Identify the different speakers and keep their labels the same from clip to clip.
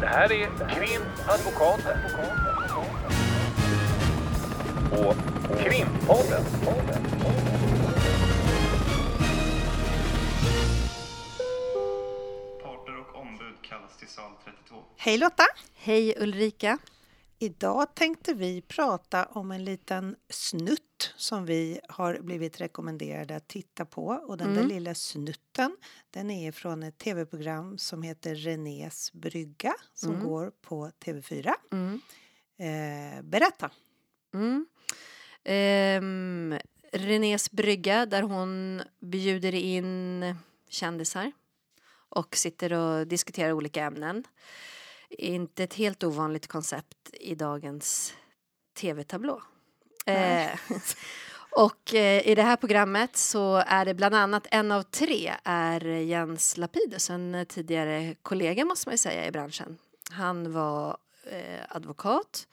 Speaker 1: Det här är Krimadvokaten. Och Krimpodden.
Speaker 2: Parter och ombud kallas till sal 32.
Speaker 3: Hej Lotta!
Speaker 4: Hej Ulrika.
Speaker 3: Idag tänkte vi prata om en liten snutt som vi har blivit rekommenderade att titta på. Och den där lilla snutten den är från ett tv-program som heter Renés brygga som går på TV4.
Speaker 4: Mm.
Speaker 3: Eh, berätta!
Speaker 4: Mm. Ehm, Renés brygga där hon bjuder in kändisar och sitter och diskuterar olika ämnen. Inte ett helt ovanligt koncept i dagens tv-tablå. Eh, och eh, i det här programmet så är det bland annat en av tre är Jens Lapidus, en tidigare kollega måste man ju säga i branschen. Han var eh, advokat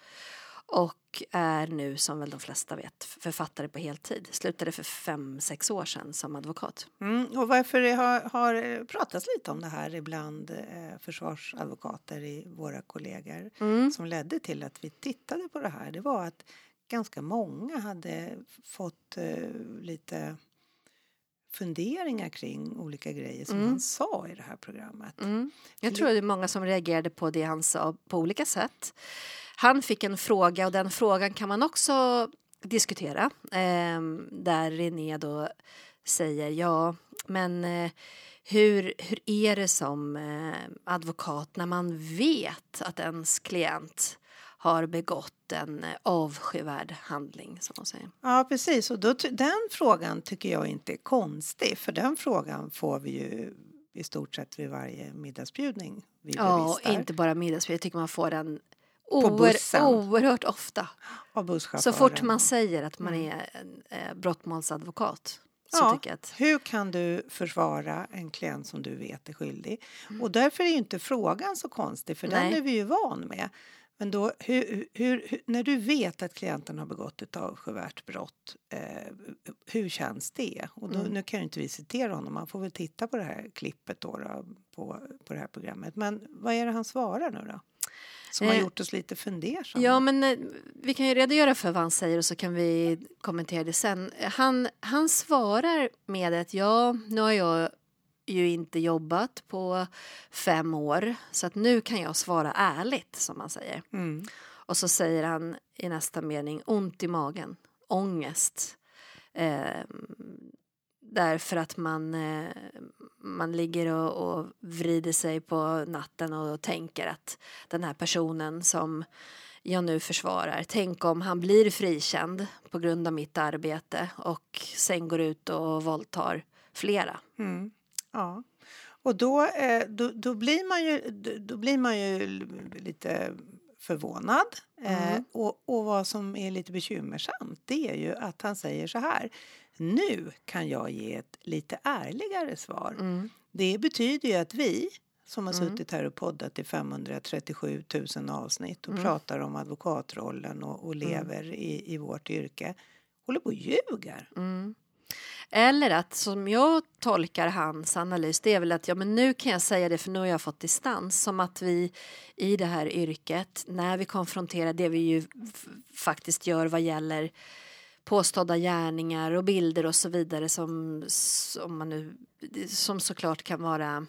Speaker 4: och är nu som väl de flesta vet författare på heltid. Slutade för fem, sex år sedan som advokat.
Speaker 3: Mm, och varför det har, har pratats lite om det här ibland eh, försvarsadvokater i våra kollegor
Speaker 4: Mm.
Speaker 3: som ledde till att vi tittade på det här det var att ganska många hade fått eh, lite funderingar kring olika grejer som
Speaker 4: Mm.
Speaker 3: han sa i det här programmet.
Speaker 4: Mm. Jag tror det är många som reagerade på det han sa på olika sätt. Han fick en fråga och den frågan kan man också diskutera. Eh, där René då säger ja, men eh, hur, hur är det som eh, advokat när man vet att ens klient har begått en eh, avskyvärd handling, som hon säger.
Speaker 3: Ja, precis. Och då, den frågan tycker jag inte är konstig för den frågan får vi ju i stort sett vid varje middagsbjudning vi
Speaker 4: Ja, inte bara middagsspel. Jag tycker man får den
Speaker 3: På
Speaker 4: oer,
Speaker 3: bussen.
Speaker 4: oerhört ofta. Så fort man säger att man är en eh, brottmålsadvokat så
Speaker 3: Ja.
Speaker 4: tycker jag att...
Speaker 3: Hur kan du försvara en klient som du vet är skyldig?
Speaker 4: Mm.
Speaker 3: Och därför är inte frågan så konstig, för den
Speaker 4: Nej.
Speaker 3: är vi ju van med. Men då, hur, hur, hur, när du vet att klienten har begått ett avskyvärt brott, eh, hur känns det? Och då,
Speaker 4: Mm.
Speaker 3: Nu kan ju inte vi citera honom, man får väl titta på det här klippet då, då på, på det här programmet. Men vad är det han svarar nu då? Som har
Speaker 4: Eh,
Speaker 3: gjort oss lite fundersamma.
Speaker 4: Ja, men eh, vi kan ju redogöra för vad han säger och så kan vi kommentera det sen. Han, han svarar med att ja, nu har jag ju inte jobbat på fem år så att nu kan jag svara ärligt, som han säger.
Speaker 3: Mm.
Speaker 4: Och så säger han i nästa mening ont i magen, ångest. Eh, därför att man, eh, man ligger och, och vrider sig på natten och tänker att den här personen som jag nu försvarar, tänk om han blir frikänd på grund av mitt arbete och sen går ut och våldtar flera.
Speaker 3: Mm. Ja. Och då, eh, då, då, blir man ju, då, blir man ju lite förvånad. Eh,
Speaker 4: Mm.
Speaker 3: och, och vad som är lite bekymmersamt det är ju att han säger så här. Nu kan jag ge ett lite ärligare svar.
Speaker 4: Mm.
Speaker 3: Det betyder ju att vi som har
Speaker 4: Mm.
Speaker 3: suttit här och poddat i 537 000 avsnitt och
Speaker 4: Mm.
Speaker 3: pratar om advokatrollen och, och lever i, i vårt yrke håller på och ljuger.
Speaker 4: Mm. Eller att som jag tolkar hans analys det är väl att ja men nu kan jag säga det för nu har jag fått distans som att vi i det här yrket när vi konfronterar det vi ju faktiskt gör vad gäller påstådda gärningar och bilder och så vidare som, som man nu som såklart kan vara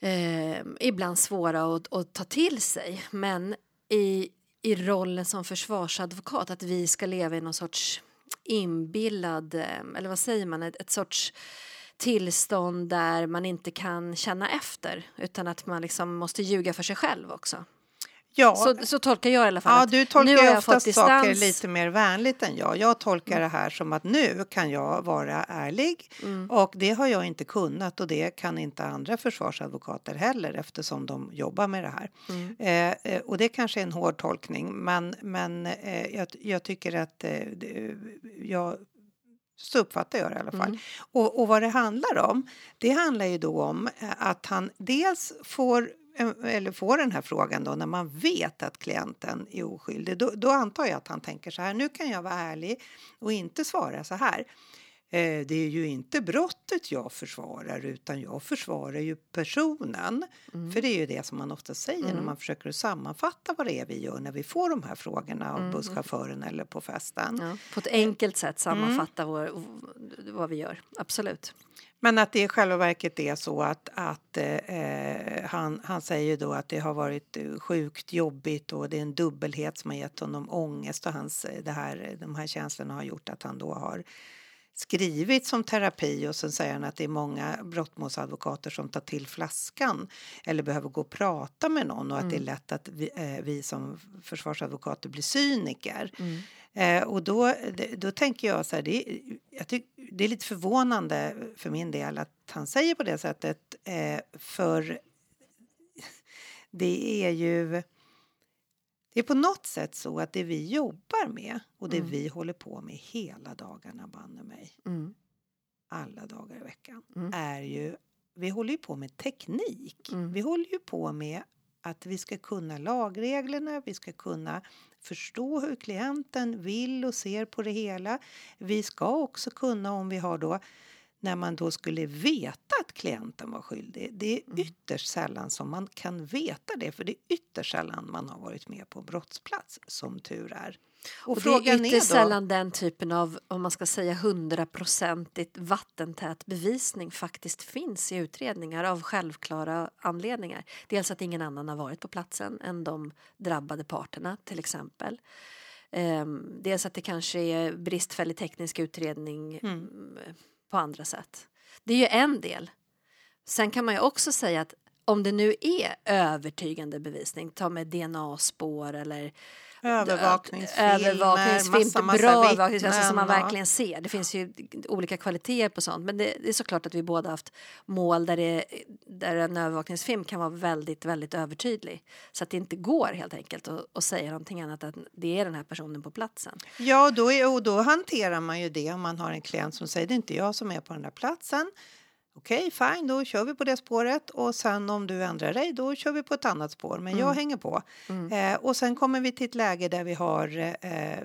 Speaker 4: eh, ibland svåra att, att ta till sig men i, i rollen som försvarsadvokat att vi ska leva i någon sorts inbillad, eh, eller vad säger man, ett, ett sorts tillstånd där man inte kan känna efter utan att man liksom måste ljuga för sig själv också.
Speaker 3: Ja,
Speaker 4: Så, så tolkar jag i alla fall.
Speaker 3: Ja, du tolkar
Speaker 4: nu har jag
Speaker 3: oftast saker lite mer vänligt än jag. Jag tolkar det här som att nu kan jag vara ärlig
Speaker 4: Mm.
Speaker 3: och det har jag inte kunnat och det kan inte andra försvarsadvokater heller eftersom de jobbar med det här.
Speaker 4: Mm.
Speaker 3: Eh, eh, och det kanske är en hård tolkning men, men eh, jag, jag tycker att eh, jag så uppfattar jag det i alla fall.
Speaker 4: Mm.
Speaker 3: Och, och vad det handlar om, det handlar ju då om eh, att han dels får eller får den här frågan då när man vet att klienten är oskyldig. Då, då antar jag att han tänker så här, nu kan jag vara ärlig och inte svara så här. Eh, det är ju inte brottet jag försvarar utan jag försvarar ju personen.
Speaker 4: Mm.
Speaker 3: För det är ju det som man ofta säger när man försöker sammanfatta vad det är vi gör när vi får de här frågorna av busschauffören eller på festen.
Speaker 4: Ja, på ett enkelt sätt sammanfatta vår, vad vi gör. Absolut.
Speaker 3: Men att det i själva verket är så att, att eh, han, han säger då att det har varit eh, sjukt jobbigt och det är en dubbelhet som har gett honom ångest och hans, eh, det här, de här känslorna har gjort att han då har skrivit som terapi och sen säger han att det är många brottmålsadvokater som tar till flaskan eller behöver gå och prata med någon och att det är lätt att vi, eh, vi som försvarsadvokater blir cyniker. Eh, och då, då tänker jag så här, det, är- jag tyck, det är lite förvånande för min del att han säger på det sättet eh, för det är ju det är på något sätt så att det vi jobbar med och det vi håller på med hela dagarna, banne mig,
Speaker 4: Mm.
Speaker 3: alla dagar i veckan,
Speaker 4: Mm.
Speaker 3: är ju, vi håller ju på med teknik.
Speaker 4: Mm.
Speaker 3: Vi håller ju på med att vi ska kunna lagreglerna, vi ska kunna förstå hur klienten vill och ser på det hela. Vi ska också kunna, om vi har då när man då skulle veta att klienten var skyldig. Det är
Speaker 4: Mm.
Speaker 3: ytterst sällan som man kan veta det för det är ytterst sällan man har varit med på brottsplats, som tur är. Och,
Speaker 4: Och det
Speaker 3: frågan
Speaker 4: är
Speaker 3: är,
Speaker 4: ytterst sällan den typen av, om man ska säga hundraprocentigt vattentät bevisning faktiskt finns i utredningar av självklara anledningar. Dels att ingen annan har varit på platsen än de drabbade parterna till exempel. Ehm, dels att det kanske är bristfällig teknisk utredning mm, på andra sätt. Det är ju en del. Sen kan man ju också säga att om det nu är övertygande bevisning, ta med DNA-spår eller
Speaker 3: Övervakningsfilmer,
Speaker 4: övervakningsfilm,
Speaker 3: massa, massa
Speaker 4: bra
Speaker 3: vittnen,
Speaker 4: övervakningsfilm som man verkligen ser. Det finns ju olika kvaliteter på sånt. Men det, det är såklart att vi båda haft mål där, det, där en övervakningsfilm kan vara väldigt, väldigt övertydlig. Så att det inte går helt enkelt att, att säga någonting annat än att det är den här personen på platsen.
Speaker 3: Ja, då, är, och då hanterar man ju det om man har en klient som säger det är inte jag som är på den där platsen. Okej, fine, då kör vi på det spåret och sen om du ändrar dig då kör vi på ett annat spår. Men jag hänger på. Eh, och sen kommer vi till ett läge där vi har eh,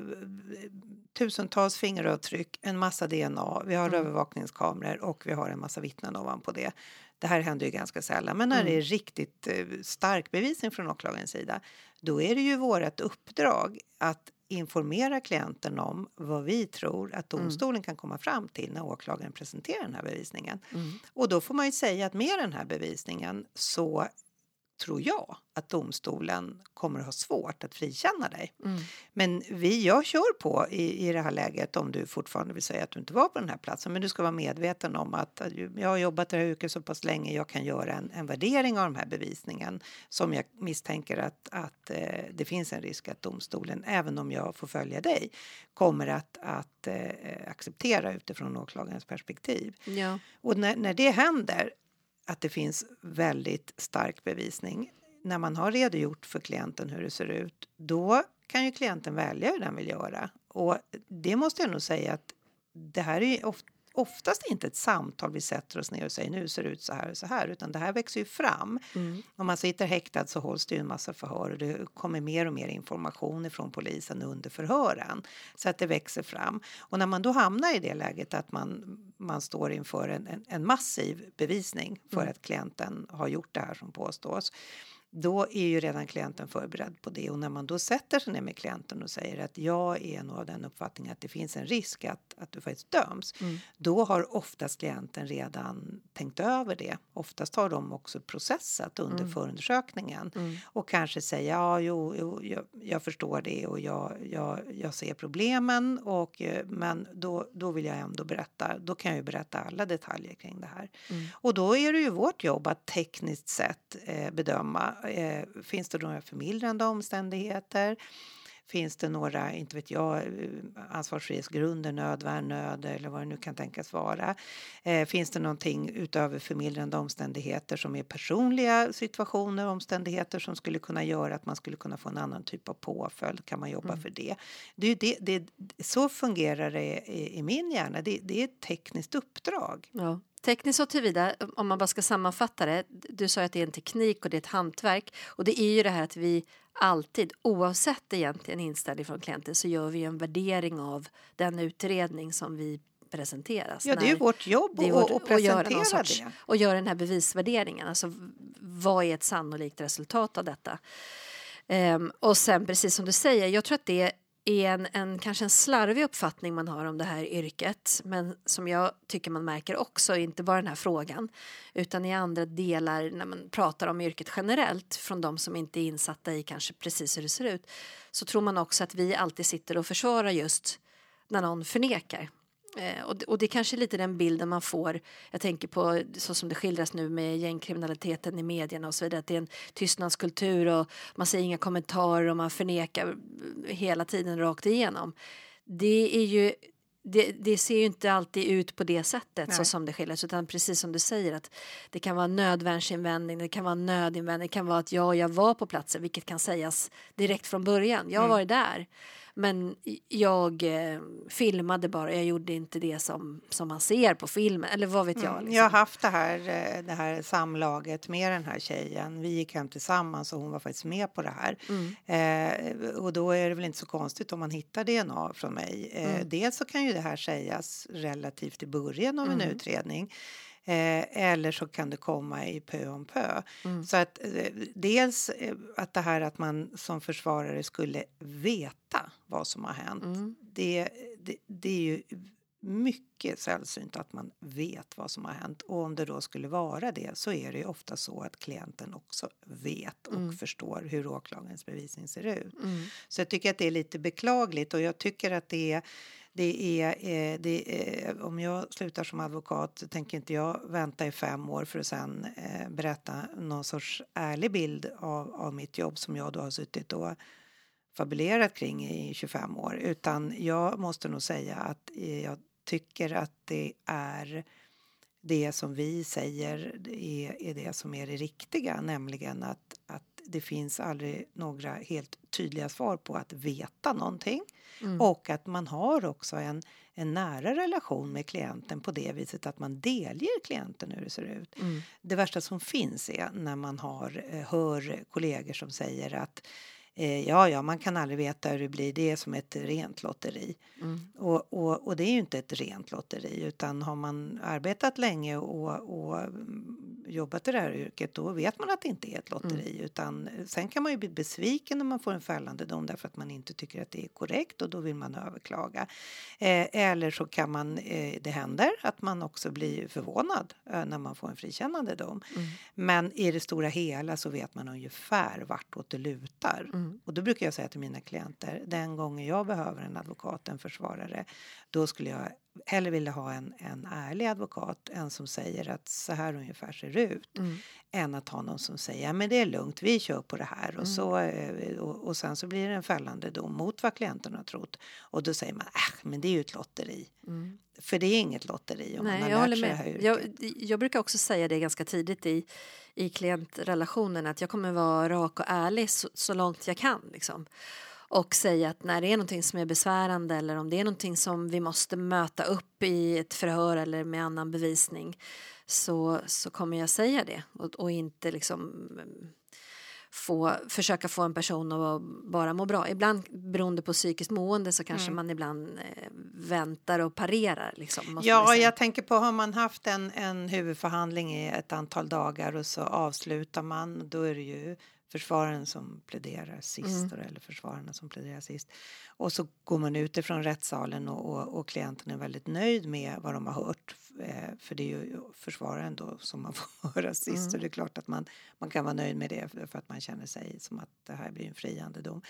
Speaker 3: tusentals fingeravtryck, en massa DNA, vi har övervakningskameror och vi har en massa vittnen ovanpå det. Det här händer ju ganska sällan, men när det är riktigt eh, stark bevisning från åklagarens sida, då är det ju vårt uppdrag att informera klienten om vad vi tror att domstolen kan komma fram till när åklagaren presenterar den här bevisningen. Och då får man ju säga att med den här bevisningen så tror jag att domstolen kommer att ha svårt att frikänna dig. Men vi, jag kör på i, i det här läget om du fortfarande vill säga att du inte var på den här platsen. Men du ska vara medveten om att att jag har jobbat i det här yrket så pass länge. Jag kan göra en, en värdering av den här bevisningen som jag misstänker att, att eh, det finns en risk att domstolen, även om jag får följa dig, kommer att, att eh, acceptera utifrån åklagarens perspektiv.
Speaker 4: Ja.
Speaker 3: Och när, när det händer, att det finns väldigt stark bevisning, när man har redogjort för klienten hur det ser ut, då kan ju klienten välja hur den vill göra. Och det måste jag nog säga att det här är ju ofta oftast inte ett samtal vi sätter oss ner och säger nu ser det ut så här och så här, utan det här växer ju fram. Om man sitter häktad så hålls det ju en massa förhör och det kommer mer och mer information från polisen under förhören så att det växer fram. Och när man då hamnar i det läget att man, man står inför en, en, en massiv bevisning för att klienten har gjort det här som påstås då är ju redan klienten förberedd på det och när man då sätter sig ner med klienten och säger att jag är nog av den uppfattningen att det finns en risk att, att du faktiskt döms. Då har oftast klienten redan tänkt över det. Oftast har de också processat under förundersökningen och kanske säger ja, jo, jo jag, jag förstår det och jag, jag, jag ser problemen och eh, men då, då vill jag ändå berätta. Då kan jag ju berätta alla detaljer kring det här. Och då är det ju vårt jobb att tekniskt sett eh, bedöma eh, finns det några förmildrande omständigheter? Finns det några, inte vet jag, eh, ansvarsfrihetsgrunder, nödvärn, nöd eller vad det nu kan tänkas vara? Eh, finns det någonting utöver förmildrande omständigheter som är personliga situationer, omständigheter som skulle kunna göra att man skulle kunna få en annan typ av påföljd? Kan man jobba för det? det, det, det så fungerar det i, i min hjärna. Det, det är ett tekniskt uppdrag.
Speaker 4: Ja. Tekniskt så tillvida, om man bara ska sammanfatta det, du sa att det är en teknik och det är ett hantverk och det är ju det här att vi alltid, oavsett egentligen inställning från klienten, så gör vi en värdering av den utredning som vi presenteras.
Speaker 3: Ja, det är ju vårt jobb att-
Speaker 4: vårt- någon
Speaker 3: presentera
Speaker 4: sorts-
Speaker 3: det.
Speaker 4: Och göra den här bevisvärderingen. Alltså, vad är ett sannolikt resultat av detta? Ehm, och sen precis som du säger, jag tror att det är en, en kanske en slarvig uppfattning man har om det här yrket men som jag tycker man märker också, inte bara den här frågan utan i andra delar när man pratar om yrket generellt från de som inte är insatta i kanske precis hur det ser ut så tror man också att vi alltid sitter och försvarar just när någon förnekar. Eh, och, det- och det är kanske är lite den bilden man får. Jag tänker på så som det skildras nu med gängkriminaliteten i medierna och så vidare. Att det är en tystnadskultur och man säger inga kommentarer och man förnekar hela tiden rakt igenom. Det är ju det, det ser ju inte alltid ut på det sättet så som det skildras utan precis som du säger att det kan vara en nödvärnsinvändning, det kan vara en nödinvändning, det kan vara att ja, jag var på platsen vilket kan sägas direkt från början. Jag har varit där men jag eh, filmade bara, jag gjorde inte det som, som man ser på filmen eller vad vet jag.
Speaker 3: Mm.
Speaker 4: Liksom.
Speaker 3: Jag har haft det här, eh, det här samlaget med den här tjejen. Vi gick hem tillsammans och hon var faktiskt med på det här.
Speaker 4: Mm.
Speaker 3: Eh, och då är det väl inte så konstigt om man hittar DNA från mig. Eh,
Speaker 4: Mm.
Speaker 3: Dels så kan ju det här sägas relativt i början av en
Speaker 4: Mm.
Speaker 3: utredning. Eh, eller så kan det komma i pö om pö.
Speaker 4: Mm.
Speaker 3: Så att eh, dels eh, att det här att man som försvarare skulle veta vad som har hänt.
Speaker 4: Mm.
Speaker 3: Det, det, det är ju mycket sällsynt att man vet vad som har hänt. Och om det då skulle vara det så är det ju ofta så att klienten också vet och
Speaker 4: Mm.
Speaker 3: förstår hur åklagarens bevisning ser ut.
Speaker 4: Mm.
Speaker 3: Så jag tycker att det är lite beklagligt och jag tycker att det är det är, eh, det är, om jag slutar som advokat så tänker inte jag vänta i fem år för att sen eh, berätta någon sorts ärlig bild av, av mitt jobb som jag då har suttit och fabulerat kring i 25 år. Utan jag måste nog säga att eh, jag tycker att det är det som vi säger är, är det som är det riktiga, nämligen att, att det finns aldrig några helt tydliga svar på att veta någonting
Speaker 4: Mm.
Speaker 3: och att man har också en, en nära relation med klienten på det viset att man delger klienten hur det ser ut.
Speaker 4: Mm.
Speaker 3: Det värsta som finns är när man har, eh, hör kollegor som säger att eh, ja, ja, man kan aldrig veta hur det blir. Det är som ett rent lotteri.
Speaker 4: Mm.
Speaker 3: Och, och, och det är ju inte ett rent lotteri utan har man arbetat länge och, och mm, jobbat i det här yrket då vet man att det inte är ett lotteri utan eh, sen kan man ju bli besviken när man får en fällande dom därför att man inte tycker att det är korrekt och då vill man överklaga. Eh, eller så kan man, eh, det händer att man också blir förvånad eh, när man får en frikännande dom.
Speaker 4: Mm.
Speaker 3: Men i det stora hela så vet man ungefär vartåt det lutar.
Speaker 4: Mm.
Speaker 3: Och då brukar jag säga till mina klienter, den gången jag behöver en advokat, en försvarare, då skulle jag hellre vilja ha en, en ärlig advokat, en som säger att så här ungefär ser det ut,
Speaker 4: Mm.
Speaker 3: än att ha någon som säger, men det är lugnt, vi kör på det här och, så, eh, och, och sen så blir det en fällande dom mot vad klienten har trott. Och då säger man, äh, men det är ju ett lotteri.
Speaker 4: Mm.
Speaker 3: För det är inget lotteri om man
Speaker 4: Nej,
Speaker 3: har
Speaker 4: jag
Speaker 3: lärt sig det här
Speaker 4: med.
Speaker 3: yrket.
Speaker 4: Jag, jag brukar också säga det ganska tidigt i, i klientrelationen att jag kommer vara rak och ärlig så, så långt jag kan. Liksom. Och säga att när det är någonting som är besvärande eller om det är någonting som vi måste möta upp i ett förhör eller med annan bevisning så, så kommer jag säga det och, och inte liksom mm, få, försöka få en person att bara må bra. Ibland beroende på psykiskt mående så kanske man ibland eh, väntar och parerar. Liksom,
Speaker 3: Ja,
Speaker 4: säga.
Speaker 3: jag tänker på har man haft en, en huvudförhandling i ett antal dagar och så avslutar man, då är det ju försvararen som pläderar sist eller försvararna som pläderar sist. Och så går man ut ifrån rättssalen och, och, och klienten är väldigt nöjd med vad de har hört. Eh, för det är ju försvararen då som man får höra sist. Så det är klart att man, man kan vara nöjd med det för, att man känner sig som att det här blir en friande dom.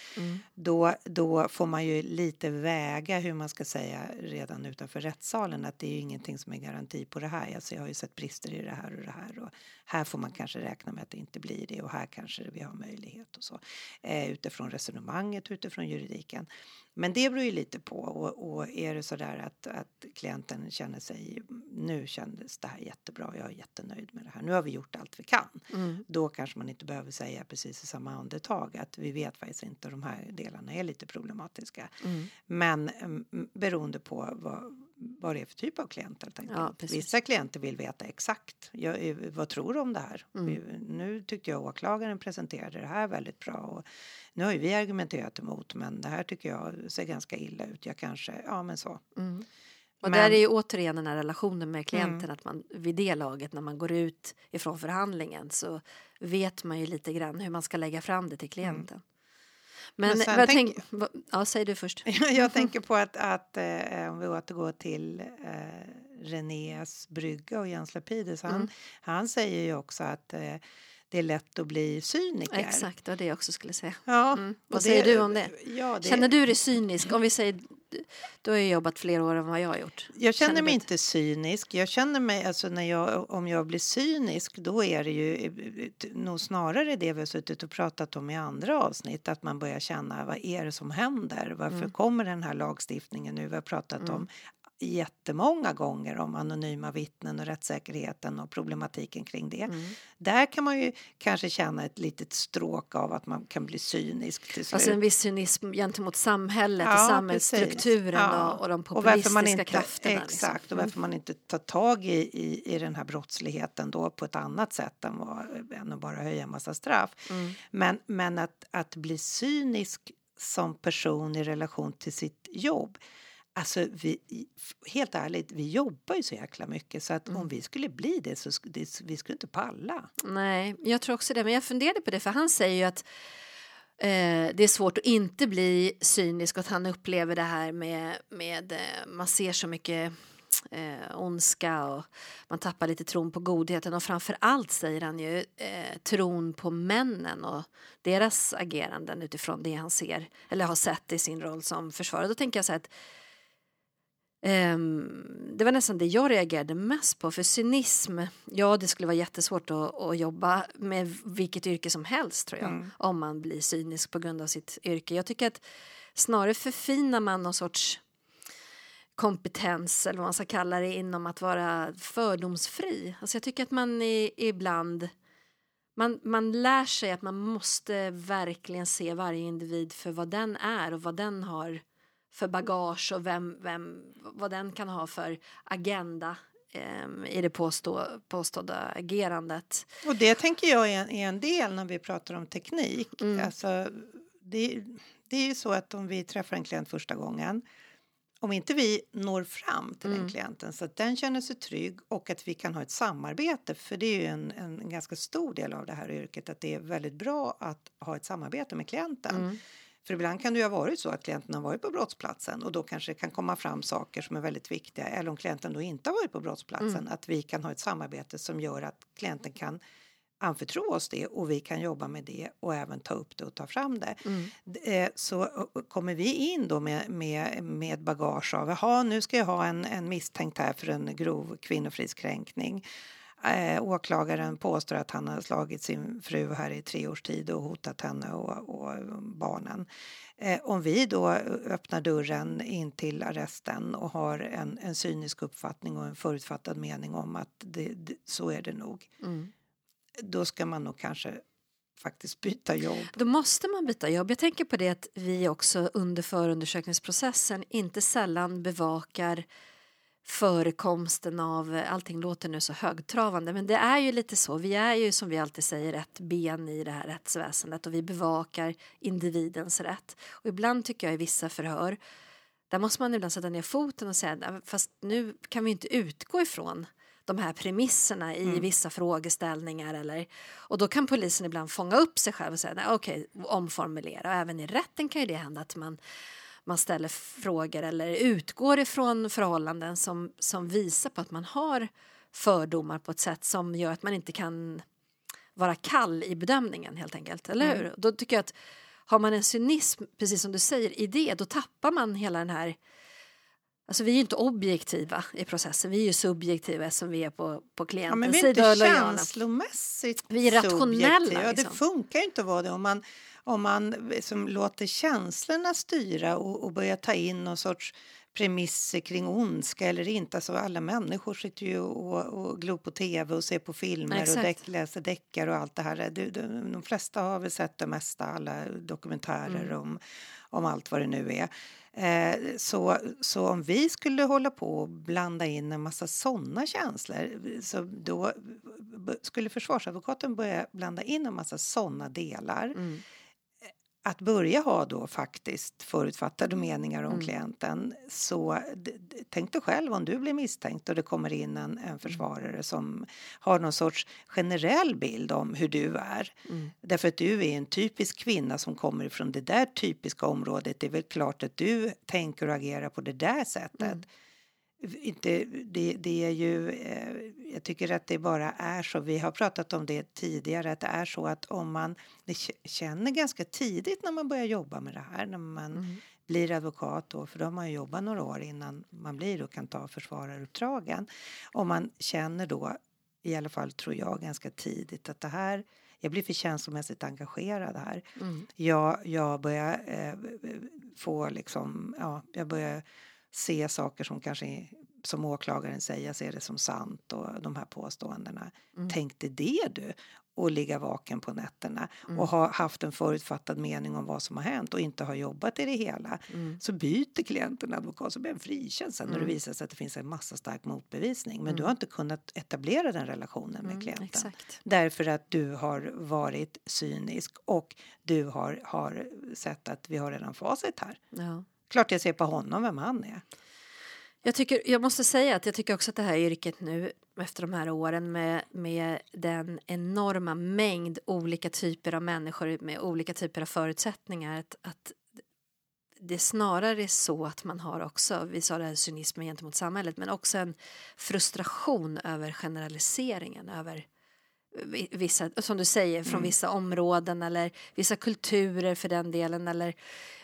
Speaker 3: Då, då får man ju lite väga hur man ska säga redan utanför rättssalen att det är ju ingenting som är garanti på det här. Alltså jag har ju sett brister i det här och det här och här får man kanske räkna med att det inte blir det och här kanske vi har möjlighet och så. Eh, utifrån resonemanget, utifrån juridiken. Men det beror ju lite på och, och är det så där att, att klienten känner sig nu kändes det här jättebra, jag är jättenöjd med det här, nu har vi gjort allt vi kan.
Speaker 4: Mm.
Speaker 3: Då kanske man inte behöver säga precis i samma andetag att vi vet faktiskt inte, de här delarna är lite problematiska.
Speaker 4: Mm.
Speaker 3: Men mm, beroende på vad, vad det är för typ av klient helt enkelt.
Speaker 4: Ja.
Speaker 3: Vissa klienter vill veta exakt, jag, vad tror du om det här?
Speaker 4: Mm.
Speaker 3: Nu tyckte jag åklagaren presenterade det här väldigt bra och nu har ju vi argumenterat emot men det här tycker jag ser ganska illa ut. Jag kanske, ja men så.
Speaker 4: Mm. Och
Speaker 3: Men-
Speaker 4: där är ju återigen den här relationen med klienten
Speaker 3: Mm.
Speaker 4: att man vid det laget när man går ut ifrån förhandlingen så vet man ju lite grann hur man ska lägga fram det till klienten. Men.
Speaker 3: Men
Speaker 4: vad
Speaker 3: tänk-
Speaker 4: vad- ja, säg du först.
Speaker 3: Jag tänker på att, att eh, om vi återgår till eh, Renés brygga och Jens Lapidus. Han,
Speaker 4: Mm.
Speaker 3: han säger ju också att eh, det är lätt att bli cyniker.
Speaker 4: Exakt, det var det jag också skulle säga.
Speaker 3: Ja,
Speaker 4: Mm. Vad säger du om det?
Speaker 3: Ja, det
Speaker 4: Känner du dig cynisk? Om vi säger, du har ju jobbat fler år än vad jag har gjort.
Speaker 3: Jag känner
Speaker 4: Känner
Speaker 3: mig inte cynisk. Jag känner mig, alltså när jag, om jag blir cynisk då är det ju eh, nog snarare det vi har suttit och pratat om i andra avsnitt. Att man börjar känna vad är det som händer? Varför
Speaker 4: Mm.
Speaker 3: kommer den här lagstiftningen nu? Vi har pratat om jättemånga gånger om anonyma vittnen och rättssäkerheten och problematiken kring det.
Speaker 4: Mm.
Speaker 3: Där kan man ju kanske känna ett litet stråk av att man kan bli cynisk till slut.
Speaker 4: Alltså en viss cynism gentemot samhället och
Speaker 3: Ja,
Speaker 4: samhällsstrukturen
Speaker 3: precis. Ja.
Speaker 4: och, och de
Speaker 3: Och
Speaker 4: populistiska
Speaker 3: inte,
Speaker 4: krafterna.
Speaker 3: Exakt,
Speaker 4: liksom.
Speaker 3: och varför man inte tar tag i, i, i den här brottsligheten då på ett annat sätt än, vad, än att bara höja en massa straff.
Speaker 4: Mm.
Speaker 3: Men, men att, att bli cynisk som person i relation till sitt jobb. Alltså, vi, helt ärligt, vi jobbar ju så jäkla mycket så att
Speaker 4: Mm.
Speaker 3: om vi skulle bli det så det, vi skulle inte palla.
Speaker 4: Nej, jag tror också det. Men jag funderade på det, för han säger ju att eh, det är svårt att inte bli cynisk och att han upplever det här med, med eh, man ser så mycket eh, ondska och man tappar lite tron på godheten och framför allt säger han ju eh, tron på männen och deras ageranden utifrån det han ser eller har sett i sin roll som försvarare. Då tänker jag så här att det var nästan det jag reagerade mest på. För cynism, ja det skulle vara jättesvårt att, att jobba med vilket yrke som helst tror jag.
Speaker 3: Mm.
Speaker 4: Om man blir cynisk på grund av sitt yrke. Jag tycker att snarare förfinar man någon sorts kompetens eller vad man ska kalla det inom att vara fördomsfri. Alltså jag tycker att man i, ibland man, man lär sig att man måste verkligen se varje individ för vad den är och vad den har för bagage och vem, vem, vad den kan ha för agenda em, i det påstå, påstådda agerandet.
Speaker 3: Och det tänker jag är en, är en del när vi pratar om teknik.
Speaker 4: Mm.
Speaker 3: Alltså, det, det är ju så att om vi träffar en klient första gången om inte vi når fram till den
Speaker 4: Mm.
Speaker 3: klienten så att den känner sig trygg och att vi kan ha ett samarbete för det är ju en, en ganska stor del av det här yrket att det är väldigt bra att ha ett samarbete med klienten.
Speaker 4: Mm.
Speaker 3: För ibland kan det ju ha varit så att klienten har varit på brottsplatsen och då kanske det kan komma fram saker som är väldigt viktiga. Eller om klienten då inte har varit på brottsplatsen,
Speaker 4: Mm.
Speaker 3: att vi kan ha ett samarbete som gör att klienten kan anförtro oss det och vi kan jobba med det och även ta upp det och ta fram det.
Speaker 4: Mm.
Speaker 3: Eh, Så kommer vi in då med, med, med bagage av jaha nu ska jag ha en, en misstänkt här för en grov kvinnofridskränkning. Eh, åklagaren påstår att han har slagit sin fru här i tre års tid och hotat henne och, och barnen. Eh, om vi då öppnar dörren in till arresten och har en, en cynisk uppfattning och en förutfattad mening om att det, det, så är det nog.
Speaker 4: Mm.
Speaker 3: Då ska man nog kanske faktiskt byta jobb.
Speaker 4: Då måste man byta jobb. Jag tänker på det att vi också under förundersökningsprocessen inte sällan bevakar förekomsten av, allting låter nu så högtravande, men det är ju lite så. Vi är ju som vi alltid säger ett ben i det här rättsväsendet och vi bevakar individens rätt. Och ibland tycker jag i vissa förhör, där måste man ibland sätta ner foten och säga, "Nej, fast nu kan vi inte utgå ifrån de här premisserna i vissa frågeställningar eller och då kan polisen ibland fånga upp sig själv och säga "Nej, okej, omformulera och även i rätten kan ju det hända att man man ställer frågor eller utgår ifrån förhållanden som, som visar på att man har fördomar på ett sätt som gör att man inte kan vara kall i bedömningen helt enkelt, eller hur? Då tycker jag att har man en cynism, precis som du säger, i det, då tappar man hela den här Alltså vi är ju inte objektiva i processen, vi är ju subjektiva som vi är på, på
Speaker 3: Ja,
Speaker 4: klientens
Speaker 3: men vi är inte
Speaker 4: lojala.
Speaker 3: känslomässigt
Speaker 4: Vi är rationella.
Speaker 3: Ja, det
Speaker 4: liksom.
Speaker 3: funkar ju inte att vara det om man, om man som låter känslorna styra och, och börjar ta in någon sorts premisser kring ondska eller inte. Alltså alla människor sitter ju och, och glor på tv och ser på filmer
Speaker 4: Exakt.
Speaker 3: och deck, läser deckare och allt det här. Du, du, de flesta har väl sett det mesta, alla dokumentärer
Speaker 4: Mm.
Speaker 3: om, om allt vad det nu är. Eh, så, så om vi skulle hålla på och blanda in en massa såna känslor så då b- skulle försvarsadvokaten börja blanda in en massa såna delar
Speaker 4: Mm.
Speaker 3: Att börja ha då faktiskt förutfattade meningar om
Speaker 4: Mm.
Speaker 3: klienten så tänk dig själv om du blir misstänkt och det kommer in en, en försvarare som har någon sorts generell bild om hur du är.
Speaker 4: Mm.
Speaker 3: Därför att du är en typisk kvinna som kommer från det där typiska området. Det är väl klart att du tänker och agerar på det där sättet.
Speaker 4: Mm.
Speaker 3: Inte, det, det är ju, eh, jag tycker att det bara är så, vi har pratat om det tidigare, att det är så att om man känner ganska tidigt när man börjar jobba med det här, när man
Speaker 4: Mm.
Speaker 3: blir advokat då, för då har man ju jobbat några år innan man blir och kan ta försvararuppdragen. Om man känner då, i alla fall tror jag ganska tidigt, att det här, jag blir för känslomässigt engagerad här.
Speaker 4: Mm.
Speaker 3: Jag, jag börjar eh, få liksom, ja, jag börjar se saker som kanske som åklagaren säger, ser det som sant och de här påståendena.
Speaker 4: Mm.
Speaker 3: Tänkte det du? Och ligga vaken på nätterna
Speaker 4: Mm.
Speaker 3: och ha haft en förutfattad mening om vad som har hänt och inte ha jobbat i det hela.
Speaker 4: Mm.
Speaker 3: Så byter klienten advokat så blir en frikänd sen när det
Speaker 4: Mm.
Speaker 3: visar sig att det finns en massa stark motbevisning. Men du
Speaker 4: Mm.
Speaker 3: har inte kunnat etablera den relationen med
Speaker 4: Mm.
Speaker 3: klienten.
Speaker 4: Exakt.
Speaker 3: Därför att du har varit cynisk och du har, har sett att vi har redan facit här.
Speaker 4: Ja.
Speaker 3: Klart jag ser på honom vem han är.
Speaker 4: Jag, tycker, jag måste säga att jag tycker också att det här yrket nu efter de här åren med, med den enorma mängd olika typer av människor med olika typer av förutsättningar att, att det snarare är så att man har också, vi sa det här cynismen gentemot samhället, men också en frustration över generaliseringen, över vissa, som du säger, från
Speaker 3: Mm.
Speaker 4: vissa områden eller vissa kulturer för den delen eller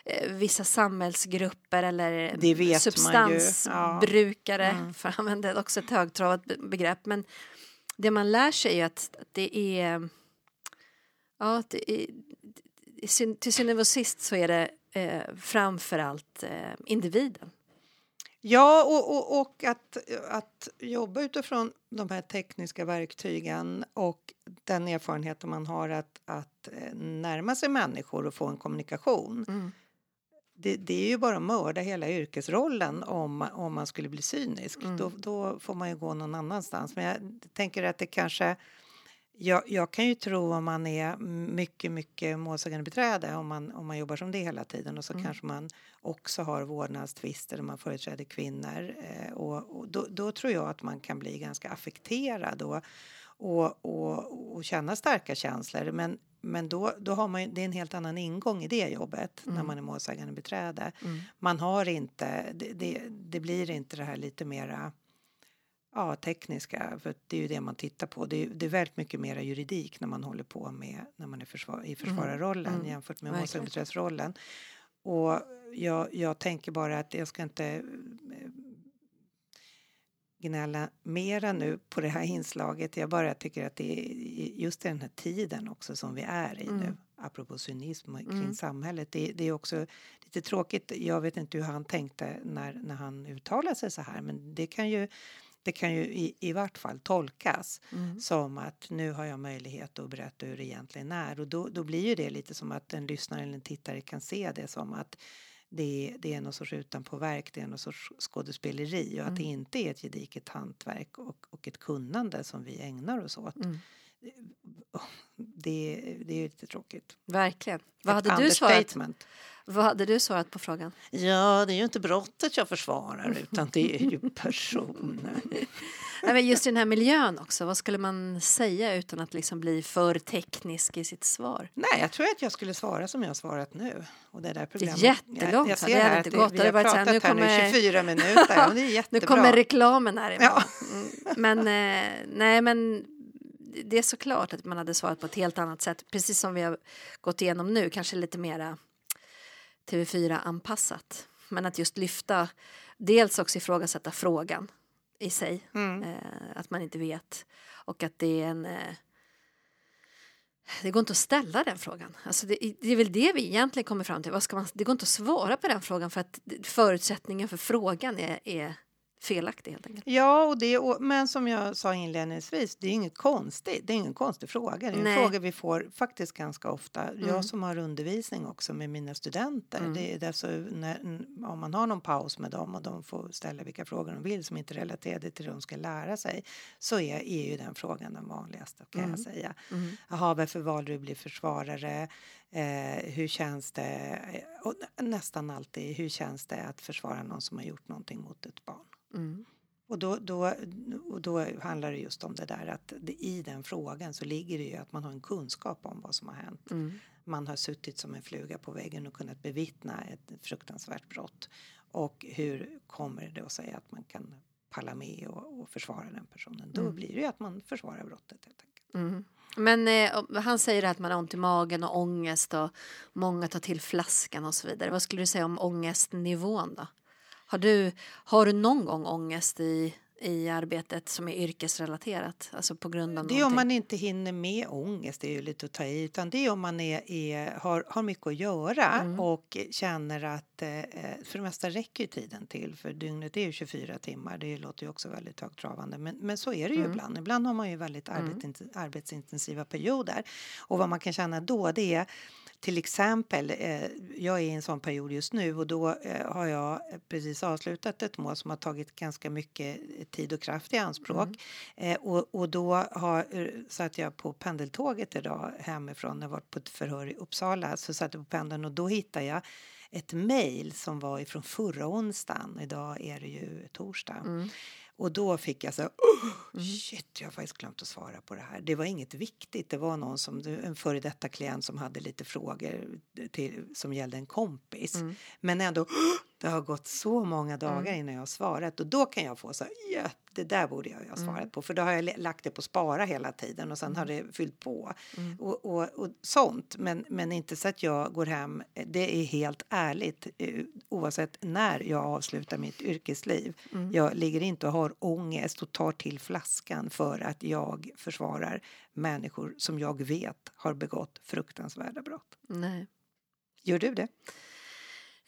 Speaker 4: eh, vissa samhällsgrupper eller
Speaker 3: man ju, ja.
Speaker 4: substansbrukare,
Speaker 3: Mm.
Speaker 4: för att använda också ett högtravat be- begrepp. Men det man lär sig är att att det är, ja, det är, till syvende och sist så är det eh, framförallt eh, individen.
Speaker 3: Ja, och, och, och att, att jobba utifrån de här tekniska verktygen och den erfarenheten man har att, att eh, närma sig människor och få en kommunikation.
Speaker 4: Mm.
Speaker 3: Det, det är ju bara att mörda hela yrkesrollen om, om man skulle bli cynisk.
Speaker 4: Mm.
Speaker 3: Då, då får man ju gå någon annanstans. Men jag tänker att det kanske... Jag, jag kan ju tro om man är mycket, mycket målsägandebiträde om man, om man jobbar som det hela tiden och så
Speaker 4: Mm.
Speaker 3: kanske man också har vårdnadstvister där man företräder kvinnor. Eh, och, och då, då tror jag att man kan bli ganska affekterad och, och, och, och känna starka känslor. Men, men då, då har man ju, det är en helt annan ingång i det jobbet när
Speaker 4: Mm.
Speaker 3: man är målsägandebiträde.
Speaker 4: Mm.
Speaker 3: Man har inte, det, det, det blir inte det här lite mera ja, tekniska, för det är ju det man tittar på. Det är, det är väldigt mycket mera juridik när man håller på med när man är försvar, i försvararrollen
Speaker 4: Mm.
Speaker 3: jämfört med målsägandebiträdesrollen. Och jag, jag tänker bara att jag ska inte eh, gnälla mera nu på det här inslaget. Jag bara tycker att det är just den här tiden också som vi är i
Speaker 4: Mm.
Speaker 3: nu, apropå cynism kring
Speaker 4: Mm.
Speaker 3: samhället. Det, det är också lite tråkigt. Jag vet inte hur han tänkte när, när han uttalade sig så här, men det kan ju det kan ju i, i vart fall tolkas
Speaker 4: Mm.
Speaker 3: som att nu har jag möjlighet att berätta hur det egentligen är. Och då, då blir ju det lite som att en lyssnare eller en tittare kan se det som att det, det är någon sorts utanpåverk, det är någon sorts skådespeleri och att det
Speaker 4: Mm.
Speaker 3: inte är ett gediget hantverk och, och ett kunnande som vi ägnar oss åt.
Speaker 4: Mm.
Speaker 3: Det, det är ju lite tråkigt.
Speaker 4: Verkligen. Vad
Speaker 3: Ett
Speaker 4: hade, du svarat, vad hade du svarat på frågan?
Speaker 3: Ja, det är ju inte brottet jag försvarar utan det är ju personen.
Speaker 4: Nej, men just i den här miljön också, vad skulle man säga utan att liksom bli för teknisk i sitt svar?
Speaker 3: Nej, jag tror att jag skulle svara som jag har svarat nu. Och det, där programmet,
Speaker 4: jättelångt,
Speaker 3: Jag, jag ser här
Speaker 4: inte gått.
Speaker 3: vi
Speaker 4: Det
Speaker 3: har
Speaker 4: så här,
Speaker 3: pratat
Speaker 4: nu
Speaker 3: här nu
Speaker 4: kommer-
Speaker 3: 24 minuter. Det är
Speaker 4: Nu
Speaker 3: jättebra.
Speaker 4: kommer reklamen här.
Speaker 3: Ja.
Speaker 4: Mm. Men, eh, nej, men det är såklart att man hade svarat på ett helt annat sätt. Precis som vi har gått igenom nu, kanske lite mera TV4-anpassat. Men att just lyfta, dels också ifrågasätta frågan i sig.
Speaker 3: Mm.
Speaker 4: Eh, att man inte vet. Och att det är en... Eh, det går inte att ställa den frågan. Alltså det, det är väl det vi egentligen kommer fram till. Vad ska man, det går inte att svara på den frågan för att förutsättningen för frågan är, är felaktig helt enkelt.
Speaker 3: Ja, och det, och, men som jag sa inledningsvis, det är inget konstigt. Det är ingen konstig fråga. Det är en
Speaker 4: Nej.
Speaker 3: fråga vi får faktiskt ganska ofta.
Speaker 4: Mm.
Speaker 3: Jag som har undervisning också med mina studenter.
Speaker 4: Mm.
Speaker 3: Det är därför när, om man har någon paus med dem och de får ställa vilka frågor de vill som inte är relaterade till det de ska lära sig så är, är ju den frågan den vanligaste kan
Speaker 4: Mm.
Speaker 3: jag säga.
Speaker 4: Mm.
Speaker 3: Jaha, varför valde du att bli försvarare? Eh, hur känns det? Och nästan alltid, hur känns det att försvara någon som har gjort någonting mot ett barn?
Speaker 4: Mm.
Speaker 3: Och då, då, och då handlar det just om det där att det, i den frågan så ligger det ju att man har en kunskap om vad som har hänt.
Speaker 4: Mm.
Speaker 3: Man har suttit som en fluga på väggen och kunnat bevittna ett fruktansvärt brott. Och hur kommer det att säga att man kan palla med och, och försvara den personen? Då
Speaker 4: Mm.
Speaker 3: blir det ju att man försvarar brottet helt enkelt.
Speaker 4: Mm. Men eh, han säger att man har ont i magen och ångest och många tar till flaskan och så vidare. Vad skulle du säga om ångestnivån då? Har du, har du någon gång ångest i, i arbetet som är yrkesrelaterat? Alltså på grund av
Speaker 3: Det är om
Speaker 4: någonting?
Speaker 3: man inte hinner med ångest, det är ju lite att ta i, utan det är om man är, är, har, har mycket att göra
Speaker 4: Mm.
Speaker 3: och känner att eh, för det mesta räcker ju tiden till för dygnet är ju 24 timmar, det låter ju också väldigt högtravande men, men så är det ju
Speaker 4: Mm.
Speaker 3: ibland. Ibland har man ju väldigt
Speaker 4: Mm.
Speaker 3: arbetsinten- arbetsintensiva perioder och vad man kan känna då det är till exempel, eh, jag är i en sån period just nu och då eh, har jag precis avslutat ett mål som har tagit ganska mycket tid och kraft i anspråk.
Speaker 4: Mm.
Speaker 3: Eh, och, och då har, eh, satt jag på pendeltåget idag hemifrån, jag var på ett förhör i Uppsala, så satt jag på pendeln och då hittade jag ett mejl som var ifrån förra onsdagen, idag är det ju torsdag.
Speaker 4: Mm.
Speaker 3: Och då fick jag så här, oh, shit, jag har faktiskt glömt att svara på det här. Det var inget viktigt. Det var någon som, en före detta klient som hade lite frågor till, som gällde en kompis.
Speaker 4: Mm.
Speaker 3: Men ändå, "Åh, det har gått så många dagar innan jag har svarat. Och då kan jag få så här, ja, det där borde jag ju ha svarat
Speaker 4: Mm.
Speaker 3: på. För då har jag lagt det på spara hela tiden och sen har det fyllt på.
Speaker 4: Mm.
Speaker 3: Och, och, och sånt. Men, men inte så att jag går hem, det är helt ärligt. eh, Oavsett när jag avslutar mitt yrkesliv.
Speaker 4: Mm.
Speaker 3: Jag ligger inte och har ångest och tar till flaskan för att jag försvarar människor som jag vet har begått fruktansvärda brott.
Speaker 4: Nej.
Speaker 3: Gör du det?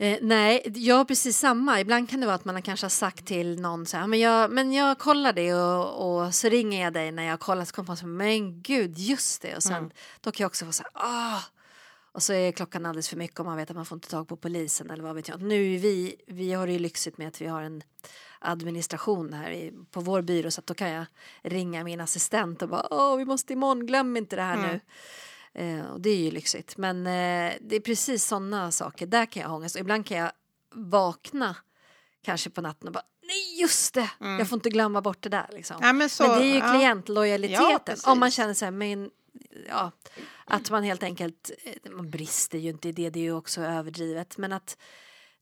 Speaker 4: Eh, nej, jag har precis samma. Ibland kan det vara att man kanske har sagt till någon så här, men jag, men jag kollar det och, och så ringer jag dig när jag har kollat så kommer man så men gud, just det. Och sen
Speaker 3: Mm.
Speaker 4: då kan jag också få så här, ah. Och så är klockan alldeles för mycket och man vet att man får inte tag på polisen eller vad vet jag. Nu vi, vi har det ju lyxigt med att vi har en administration här i, på vår byrå så att då kan jag ringa min assistent och bara, åh, vi måste imorgon, glöm inte det här
Speaker 3: Mm.
Speaker 4: nu. Eh, och det är ju lyxigt. Men eh, det är precis sådana saker. Där kan jag ha ångest. Och ibland kan jag vakna kanske på natten och bara nej just det, jag får inte glömma bort det där. Liksom.
Speaker 3: Ja, men, så,
Speaker 4: men det är ju
Speaker 3: ja.
Speaker 4: klientlojaliteten.
Speaker 3: Ja,
Speaker 4: om man känner så här, men, ja, att man helt enkelt, eh, man brister ju inte i det, det är ju också överdrivet. Men att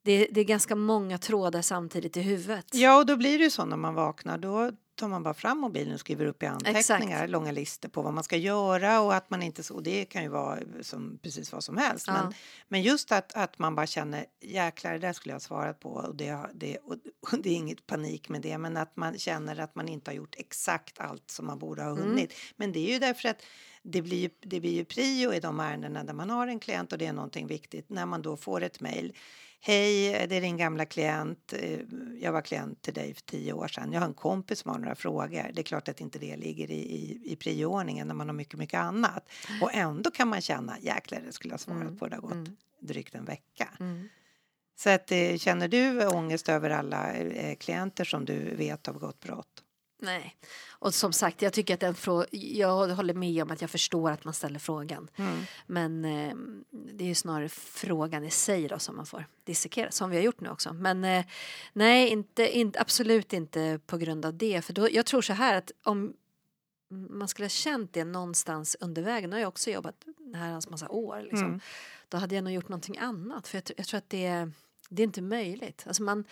Speaker 4: det, det är ganska många trådar samtidigt i huvudet.
Speaker 3: Ja, och då blir det ju så när man vaknar. Då tar man bara fram mobilen och skriver upp i anteckningar
Speaker 4: Exakt.
Speaker 3: långa listor på vad man ska göra och att man inte så. Det kan ju vara som precis vad som helst.
Speaker 4: Ja.
Speaker 3: Men, men just att, att man bara känner jäklar, det där skulle jag ha svarat på och det, det, och, och det är inget panik med det. Men att man känner att man inte har gjort exakt allt som man borde ha
Speaker 4: Mm.
Speaker 3: hunnit. Men det är ju därför att det blir, ju, det blir ju prio i de ärendena där man har en klient och det är någonting viktigt. När man då får ett mejl. Hej, det är din gamla klient. Eh, Jag var klient till dig för tio år sedan. Jag har en kompis som har några frågor. Det är klart att inte det ligger i, i, i prioordningen när man har mycket, mycket annat. Och ändå kan man känna, jäklar, det skulle jag svarat
Speaker 4: Mm,
Speaker 3: på. Det har gått
Speaker 4: mm.
Speaker 3: drygt en vecka.
Speaker 4: Mm.
Speaker 3: Så att, eh, känner du ångest över alla eh, klienter som du vet har begått brott?
Speaker 4: Nej, och som sagt, jag tycker att den frå- jag håller med om att jag förstår att man ställer frågan. Men eh, det är ju snarare frågan i sig då som man får dissekera, som vi har gjort nu också. Men eh, nej, inte, inte, absolut inte på grund av det. För då, jag tror så här att om man skulle ha känt det någonstans under vägen, nu har jag också jobbat här en massa år, liksom,
Speaker 3: Mm.
Speaker 4: då hade jag nog gjort någonting annat. För jag, jag tror att det, det är inte möjligt. Alltså man,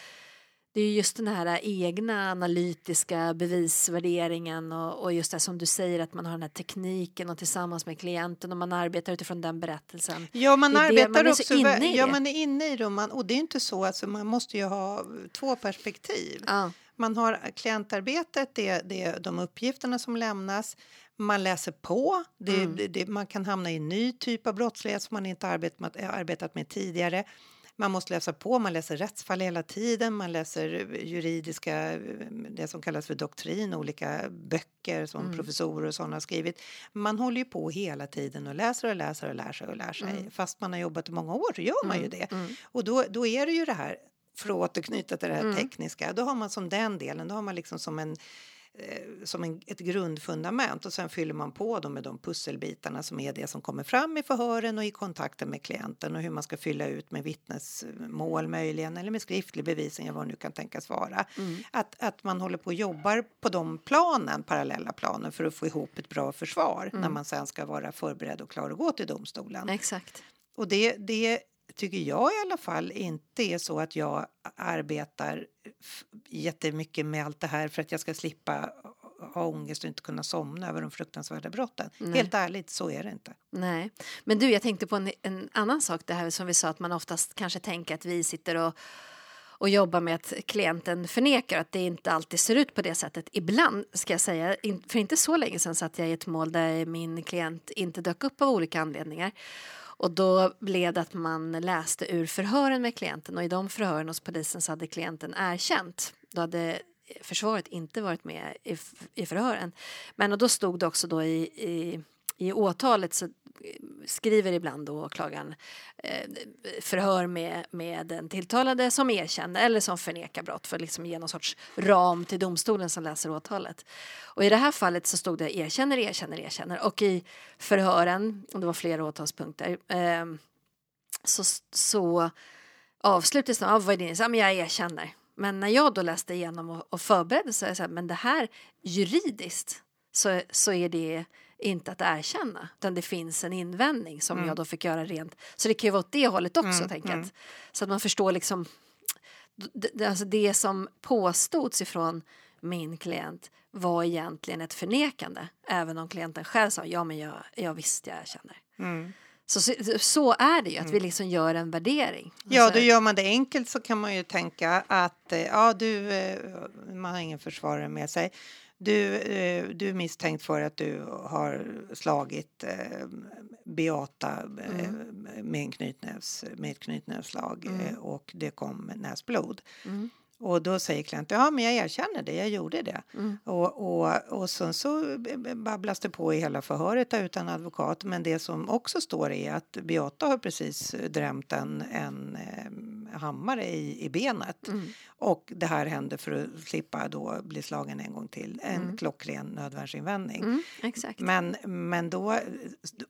Speaker 4: det är just den här egna analytiska bevisvärderingen och, och just det som du säger att man har den här tekniken och tillsammans med klienten och man arbetar utifrån den berättelsen.
Speaker 3: Ja, man arbetar
Speaker 4: man
Speaker 3: också...
Speaker 4: inne i
Speaker 3: ja,
Speaker 4: det.
Speaker 3: man är inne i det och, man, och det är inte så, alltså, man måste ju ha två perspektiv.
Speaker 4: Ja,
Speaker 3: Man har klientarbetet, det, det är de uppgifterna som lämnas. Man läser på. Det,
Speaker 4: Mm.
Speaker 3: det, man kan hamna i en ny typ av brottslighet som man inte arbetat med, arbetat med tidigare. Man måste läsa på, man läser rättsfall hela tiden, man läser juridiska, det som kallas för doktrin, olika böcker som
Speaker 4: Mm.
Speaker 3: professorer och sådana har skrivit. Man håller ju på hela tiden och läser och läser och lär sig och lär sig.
Speaker 4: Mm.
Speaker 3: Fast man har jobbat i många år så gör man ju det.
Speaker 4: Mm.
Speaker 3: Och då, då är det ju det här, för att återknyta till det här
Speaker 4: Mm.
Speaker 3: tekniska, då har man som den delen, då har man liksom som en eh, som en, ett grundfundament och sen fyller man på dem med de pusselbitarna som är det som kommer fram i förhören och i kontakten med klienten och hur man ska fylla ut med vittnesmål möjligen eller med skriftlig bevisning eller vad det nu kan tänkas vara.
Speaker 4: Mm.
Speaker 3: Att, att man håller på och jobbar på de planen, parallella planen för att få ihop ett bra försvar när man sen ska vara förberedd och klar att gå till domstolen.
Speaker 4: Exakt.
Speaker 3: Och det, det tycker jag i alla fall inte är så att jag arbetar jättemycket med allt det här för att jag ska slippa ha ångest och inte kunna somna över de fruktansvärda brotten.
Speaker 4: Nej.
Speaker 3: Helt ärligt, så är det inte.
Speaker 4: Nej, men du, jag tänkte på en, en annan sak, det här som vi sa att man oftast kanske tänker att vi sitter och och jobbar med att klienten förnekar att det inte alltid ser ut på det sättet. Ibland, ska jag säga, för inte så länge sedan satt jag i ett mål där min klient inte dök upp av olika anledningar. Och då blev det att man läste ur förhören med klienten och i de förhören hos polisen så hade klienten erkänt. Då hade försvaret inte varit med i, i förhören. Men och då stod det också då i, i, i åtalet så skriver ibland då åklagaren eh, förhör med, med den tilltalade som erkänner eller som förnekar brott för att liksom ge någon sorts ram till domstolen som läser åtalet. Och i det här fallet så stod det erkänner, erkänner, erkänner och i förhören, och det var flera åtalspunkter, eh, så, så avslutades det, av vad är din? Ja, men jag erkänner. Men när jag då läste igenom och, och förberedde så är jag så här, men det här juridiskt så, så är det inte att erkänna, utan det finns en invändning som jag då fick göra rent. Så det kan ju vara åt det hållet också,
Speaker 3: Mm,
Speaker 4: jag. att- Så att man förstår liksom det, alltså det som påstods ifrån min klient var egentligen ett förnekande, även om klienten själv sa ja men jag, jag visst jag erkänner.
Speaker 3: Mm.
Speaker 4: Så, så, är det ju, att vi liksom gör en värdering.
Speaker 3: Ja,
Speaker 4: Alltså,
Speaker 3: då gör man det enkelt så kan man ju tänka att eh, ja, du, eh, man har ingen försvarare med sig. Du, eh, du är misstänkt för att du har slagit eh, Beata eh, med, en knytnävs, med ett knytnävsslag eh, och det kom näsblod.
Speaker 4: Mm.
Speaker 3: Och då säger klienten, ja men jag erkänner det, jag gjorde det.
Speaker 4: Mm.
Speaker 3: Och, och, och sen så babblas det på i hela förhöret utan advokat. Men det som också står är att Beata har precis drämt en, en eh, hammare i, i benet.
Speaker 4: Mm.
Speaker 3: Och det här hände för att slippa då bli slagen en gång till. En klockren nödvärnsinvändning.
Speaker 4: Mm.
Speaker 3: Men, men då,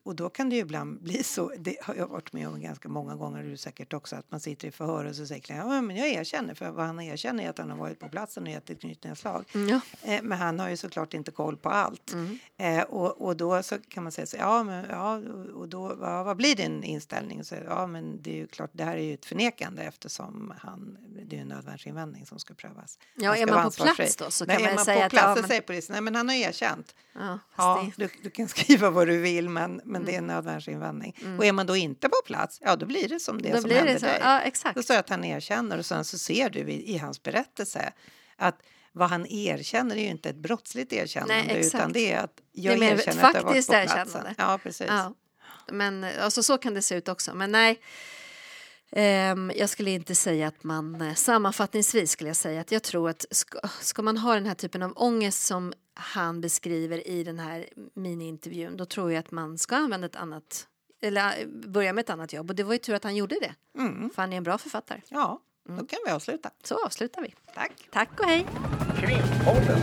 Speaker 3: och då kan det ju ibland bli så, det har jag varit med om ganska många gånger, du säkert också, att man sitter i förhör och så säger ja men jag erkänner, för vad han erkänner är att han har varit på platsen och gett ett knytnävsslag.
Speaker 4: Mm, ja.
Speaker 3: Eh, men han har ju såklart inte koll på allt.
Speaker 4: Mm.
Speaker 3: Eh, och, och då så kan man säga så, ja men ja, och då, ja, vad blir din inställning? Så, ja men det är ju klart, det här är ju ett förnekande eftersom han, det är ju en nödvärnsinvändning som ska prövas.
Speaker 4: Ja,
Speaker 3: Han
Speaker 4: är
Speaker 3: ska
Speaker 4: man på plats då så
Speaker 3: Nej,
Speaker 4: kan man
Speaker 3: man
Speaker 4: säga
Speaker 3: på
Speaker 4: att
Speaker 3: plats
Speaker 4: ja,
Speaker 3: så
Speaker 4: men,
Speaker 3: säger polisen, nej men han har erkänt.
Speaker 4: ja,
Speaker 3: Ja,
Speaker 4: det,
Speaker 3: du, du kan skriva vad du vill men, men det är en nödvärnsinvändning. Och är man då inte på plats, ja då blir det som det
Speaker 4: Mm. då
Speaker 3: som
Speaker 4: blir
Speaker 3: hände
Speaker 4: det så.
Speaker 3: dig.
Speaker 4: Ja,
Speaker 3: Då
Speaker 4: exakt.
Speaker 3: står det att han erkänner och sen så ser du i, i hans berättelse att vad han erkänner är ju inte ett brottsligt erkännande
Speaker 4: Nej,
Speaker 3: utan det är att jag
Speaker 4: Det är
Speaker 3: erkänner att jag varit på platsen. Ja, precis.
Speaker 4: Ja. Men alltså, så kan det se ut också. Men nej, jag skulle inte säga att man... eh, Sammanfattningsvis skulle jag säga att jag tror att ska, ska man ha den här typen av ångest som han beskriver i den här miniintervjun då tror jag att man ska använda ett annat eller eh, börja med ett annat jobb. Och det var ju tur att han gjorde det.
Speaker 3: Mm.
Speaker 4: För han är en bra författare.
Speaker 3: Ja, då kan vi avsluta.
Speaker 4: Så avslutar vi.
Speaker 3: Tack.
Speaker 4: Tack och hej!
Speaker 1: Krimpodden.